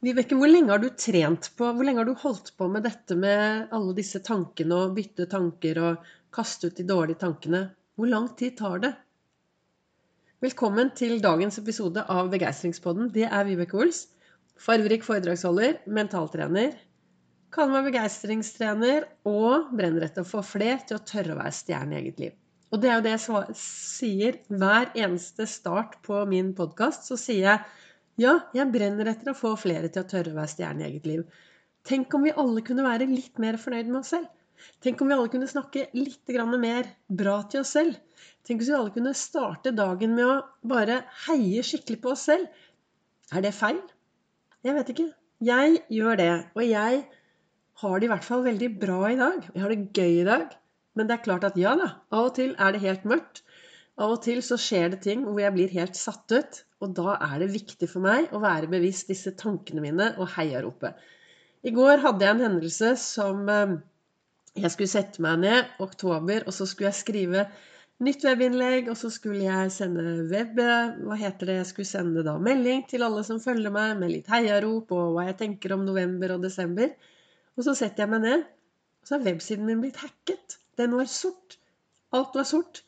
Vibeke, hvor lenge har du trent på, hvor lenge har du holdt på med dette med alle disse tankene og bytte tanker og kaste ut de dårlige tankene? Hvor lang tid tar det? Velkommen til dagens episode av Begeistringspodden. Det er Vibeke Ols. Farverik foredragsholder, mentaltrener. Kaller meg begeistringstrener og brenner etter å få flere til å tørre å være stjerne i eget liv. Og det er jo det jeg sier hver eneste start på min podkast. Så sier jeg ja, jeg brenner etter å få flere til å tørre å være stjerne i eget liv. Tenk om vi alle kunne være litt mer fornøyd med oss selv. Tenk om vi alle kunne snakke litt mer bra til oss selv. Tenk hvis vi alle kunne starte dagen med å bare heie skikkelig på oss selv. Er det feil? Jeg vet ikke. Jeg gjør det. Og jeg har det i hvert fall veldig bra i dag. Jeg har det gøy i dag. Men det er klart at ja da, av og til er det helt mørkt. Av og til så skjer det ting hvor jeg blir helt satt ut. Og da er det viktig for meg å være bevisst disse tankene mine og heiaropet. I går hadde jeg en hendelse som eh, jeg skulle sette meg ned oktober, og så skulle jeg skrive nytt webinnlegg, og så skulle jeg sende web... Hva heter det? Jeg skulle sende da melding til alle som følger meg, med litt heiarop og hva jeg tenker om november og desember. Og så setter jeg meg ned, og så har websiden min blitt hacket. Den var sort. Alt var sort.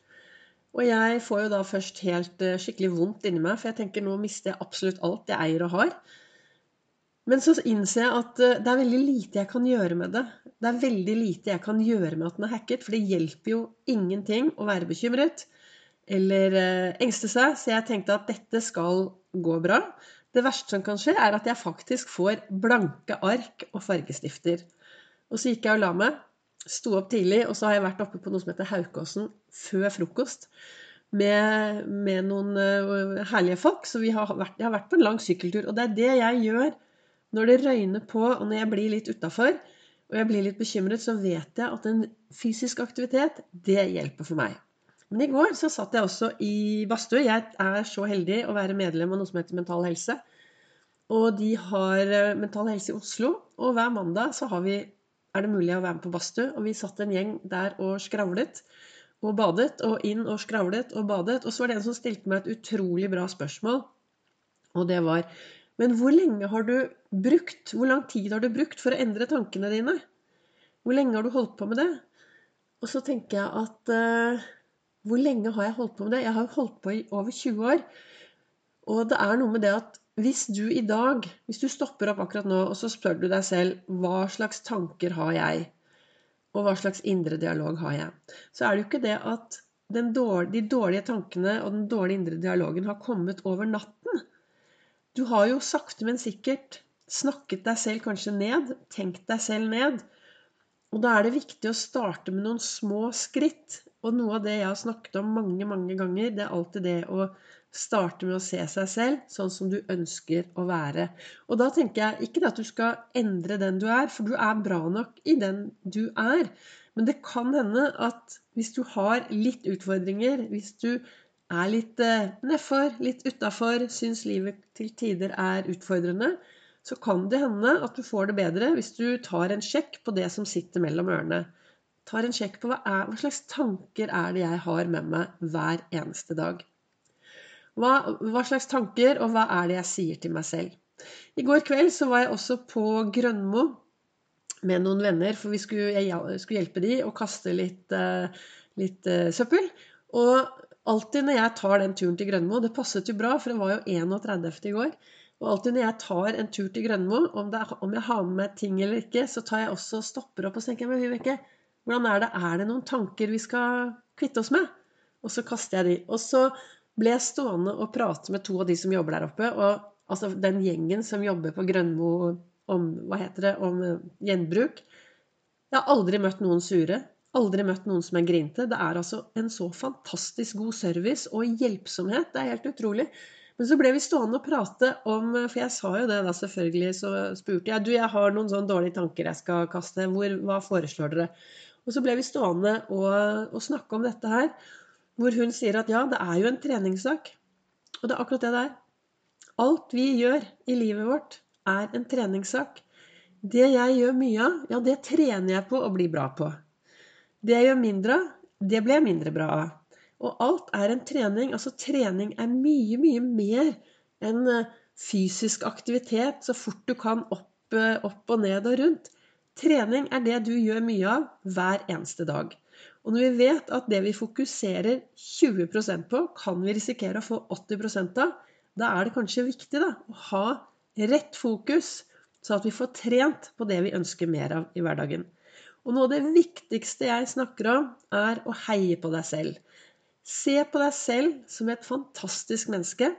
Og jeg får jo da først helt uh, skikkelig vondt inni meg, for jeg tenker nå mister jeg absolutt alt jeg eier og har. Men så innser jeg at uh, det er veldig lite jeg kan gjøre med det. Det er veldig lite jeg kan gjøre med at den er hacket, for det hjelper jo ingenting å være bekymret eller uh, engste seg. Så jeg tenkte at dette skal gå bra. Det verste som kan skje, er at jeg faktisk får blanke ark og fargestifter. Og så gikk jeg og la meg. Sto opp tidlig, og så har jeg vært oppe på noe som heter Haukåsen før frokost. Med, med noen uh, herlige folk. Så har vært, jeg har vært på en lang sykkeltur. Og det er det jeg gjør når det røyner på, og når jeg blir litt utafor, og jeg blir litt bekymret, så vet jeg at en fysisk aktivitet, det hjelper for meg. Men i går så satt jeg også i badstue. Jeg er så heldig å være medlem av noe som heter Mental Helse. Og de har eh, Mental Helse i Oslo. Og hver mandag så har vi er det mulig å være med på badstue. Og vi satt en gjeng der og skravlet og badet, og inn og skravlet og badet. Og så var det en som stilte meg et utrolig bra spørsmål, og det var Men hvor lenge har du brukt, hvor lang tid har du brukt for å endre tankene dine? Hvor lenge har du holdt på med det? Og så tenker jeg at uh, Hvor lenge har jeg holdt på med det? Jeg har holdt på i over 20 år. Og det er noe med det at hvis du i dag, hvis du stopper opp akkurat nå, og så spør du deg selv hva slags tanker har jeg, og hva slags indre dialog har jeg, så er det jo ikke det at dårlige, de dårlige tankene og den dårlige indre dialogen har kommet over natten. Du har jo sakte, men sikkert snakket deg selv kanskje ned, tenkt deg selv ned. Og da er det viktig å starte med noen små skritt. Og noe av det jeg har snakket om mange, mange ganger, det er alltid det å starte med å se seg selv sånn som du ønsker å være. Og da tenker jeg ikke at du skal endre den du er, for du er bra nok i den du er. Men det kan hende at hvis du har litt utfordringer, hvis du er litt eh, nedfor, litt utafor, syns livet til tider er utfordrende, så kan det hende at du får det bedre hvis du tar en sjekk på det som sitter mellom ørene. Tar en sjekk på hva, er, hva slags tanker er det jeg har med meg hver eneste dag. Hva, hva, slags tanker, og hva er det jeg sier til meg selv? I går kveld så var jeg også på Grønmo med noen venner, for vi skulle, jeg skulle hjelpe de å kaste litt, uh, litt uh, søppel. Og alltid når jeg tar den turen til Grønmo Det passet jo bra, for det var jo 31. i går. Og alltid når jeg tar en tur til Grønmo, om, om jeg har med meg ting eller ikke, så tar jeg også stopper opp og tenker men Vibeke, hvordan er det? Er det noen tanker vi skal kvitte oss med? Og så kaster jeg de. Og så ble jeg stående og prate med to av de som jobber der oppe. Og altså den gjengen som jobber på Grønmo om hva heter det, om eh, gjenbruk. Jeg har aldri møtt noen sure. Aldri møtt noen som er grinte. Det er altså en så fantastisk god service og hjelpsomhet. Det er helt utrolig. Men så ble vi stående og prate om For jeg sa jo det da, selvfølgelig. Så spurte jeg du, jeg har noen sånne dårlige tanker jeg skal kaste. Hvor, hva foreslår dere? Og så ble vi stående og, og snakke om dette her. Hvor hun sier at ja, det er jo en treningssak. Og det er akkurat det det er. Alt vi gjør i livet vårt, er en treningssak. Det jeg gjør mye av, ja, det trener jeg på å bli bra på. Det jeg gjør mindre av, det blir jeg mindre bra av. Og alt er en trening. Altså trening er mye, mye mer enn eh, fysisk aktivitet så fort du kan opp, eh, opp og ned og rundt. Trening er det du gjør mye av hver eneste dag. Og når vi vet at det vi fokuserer 20% på, kan vi risikere å få 80 av, da er det kanskje viktig da, å ha rett fokus, så at vi får trent på det vi ønsker mer av i hverdagen. Og noe av det viktigste jeg snakker om, er å heie på deg selv. Se på deg selv som et fantastisk menneske.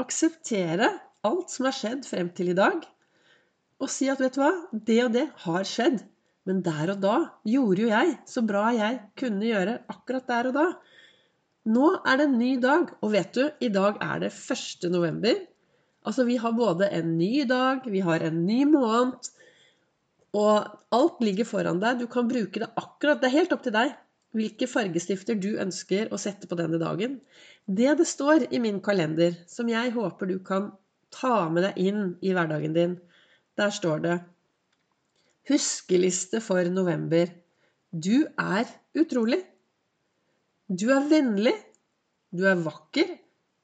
Akseptere alt som har skjedd frem til i dag. Og si at vet du hva, det og det har skjedd. Men der og da gjorde jo jeg så bra jeg kunne gjøre akkurat der og da. Nå er det en ny dag, og vet du, i dag er det 1. november. Altså, vi har både en ny dag, vi har en ny måned, og alt ligger foran deg. Du kan bruke det akkurat Det er helt opp til deg hvilke fargestifter du ønsker å sette på denne dagen. Det det står i min kalender, som jeg håper du kan ta med deg inn i hverdagen din, der står det Huskeliste for november. Du er utrolig. Du er vennlig. Du er vakker.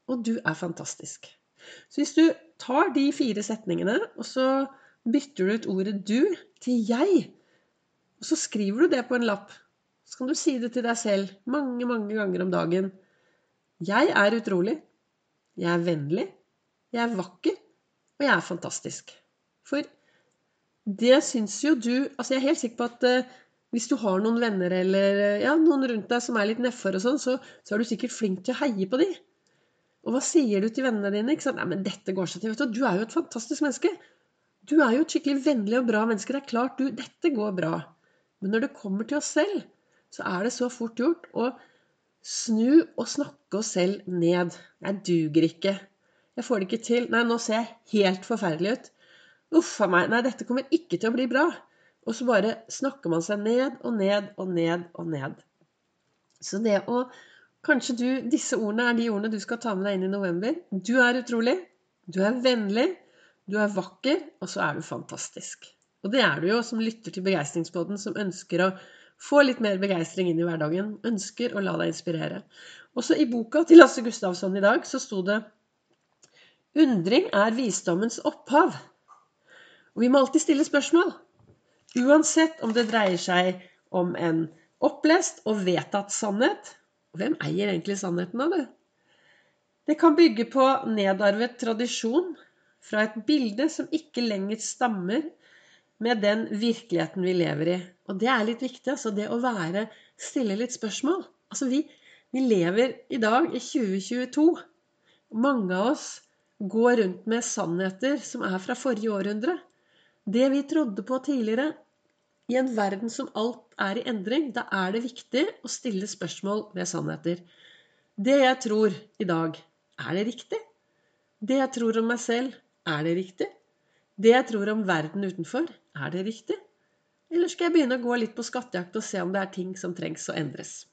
Og du er fantastisk. Så hvis du tar de fire setningene, og så bytter du ut ordet 'du' til 'jeg', og så skriver du det på en lapp, så kan du si det til deg selv mange, mange ganger om dagen. 'Jeg er utrolig. Jeg er vennlig. Jeg er vakker. Og jeg er fantastisk'. For det syns jo du Altså, jeg er helt sikker på at uh, hvis du har noen venner eller uh, ja, noen rundt deg som er litt nedfor og sånn, så, så, er du sikkert flink til å heie på dem. Og hva sier du til vennene dine? Ikke sant? Nei, men dette går seg til. Vet du, du er jo et fantastisk menneske. Du er jo et skikkelig vennlig og bra menneske. Det er klart, du, dette går bra. Men når det kommer til oss selv, så er det så fort gjort å snu og snakke oss selv ned. Jeg duger ikke. Jeg får det ikke til. Nei, nå ser jeg helt forferdelig ut. Uff a meg. Nei, dette kommer ikke til å bli bra. Og så bare snakker man seg ned og ned og ned og ned. Så det å Kanskje du, disse ordene er de ordene du skal ta med deg inn i november. Du er utrolig. Du er vennlig. Du er vakker. Og så er du fantastisk. Og det er du jo som lytter til Begeistringsbåten, som ønsker å få litt mer begeistring inn i hverdagen. Ønsker å la deg inspirere. Også i boka til Lasse Gustavsson i dag så sto det Undring er visdommens opphav. Og vi må alltid stille spørsmål. Uansett om det dreier seg om en opplest og vedtatt sannhet, hvem eier egentlig sannheten av det? Det kan bygge på nedarvet tradisjon fra et bilde som ikke lenger stammer med den virkeligheten vi lever i. Og det er litt viktig, altså det å være stille litt spørsmål. Altså vi, vi lever i dag i 2022. Mange av oss går rundt med sannheter som er fra forrige århundre. Det vi trodde på tidligere, i en verden som alt er i endring, da er det viktig å stille spørsmål ved sannheter. Det jeg tror i dag, er det riktig? Det jeg tror om meg selv, er det riktig? Det jeg tror om verden utenfor, er det riktig? Eller skal jeg begynne å gå litt på skattejakt og se om det er ting som trengs å endres?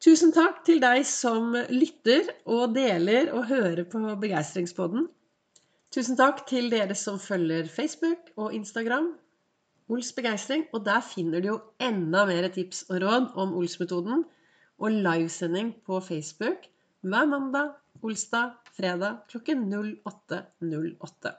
Tusen takk til deg som lytter og deler og hører på Begeistringspodden. Tusen takk til dere som følger Facebook og Instagram. Ols begeistring. Og der finner du jo enda mer tips og råd om Ols-metoden og livesending på Facebook hver mandag, olsdag, fredag klokken 08.08.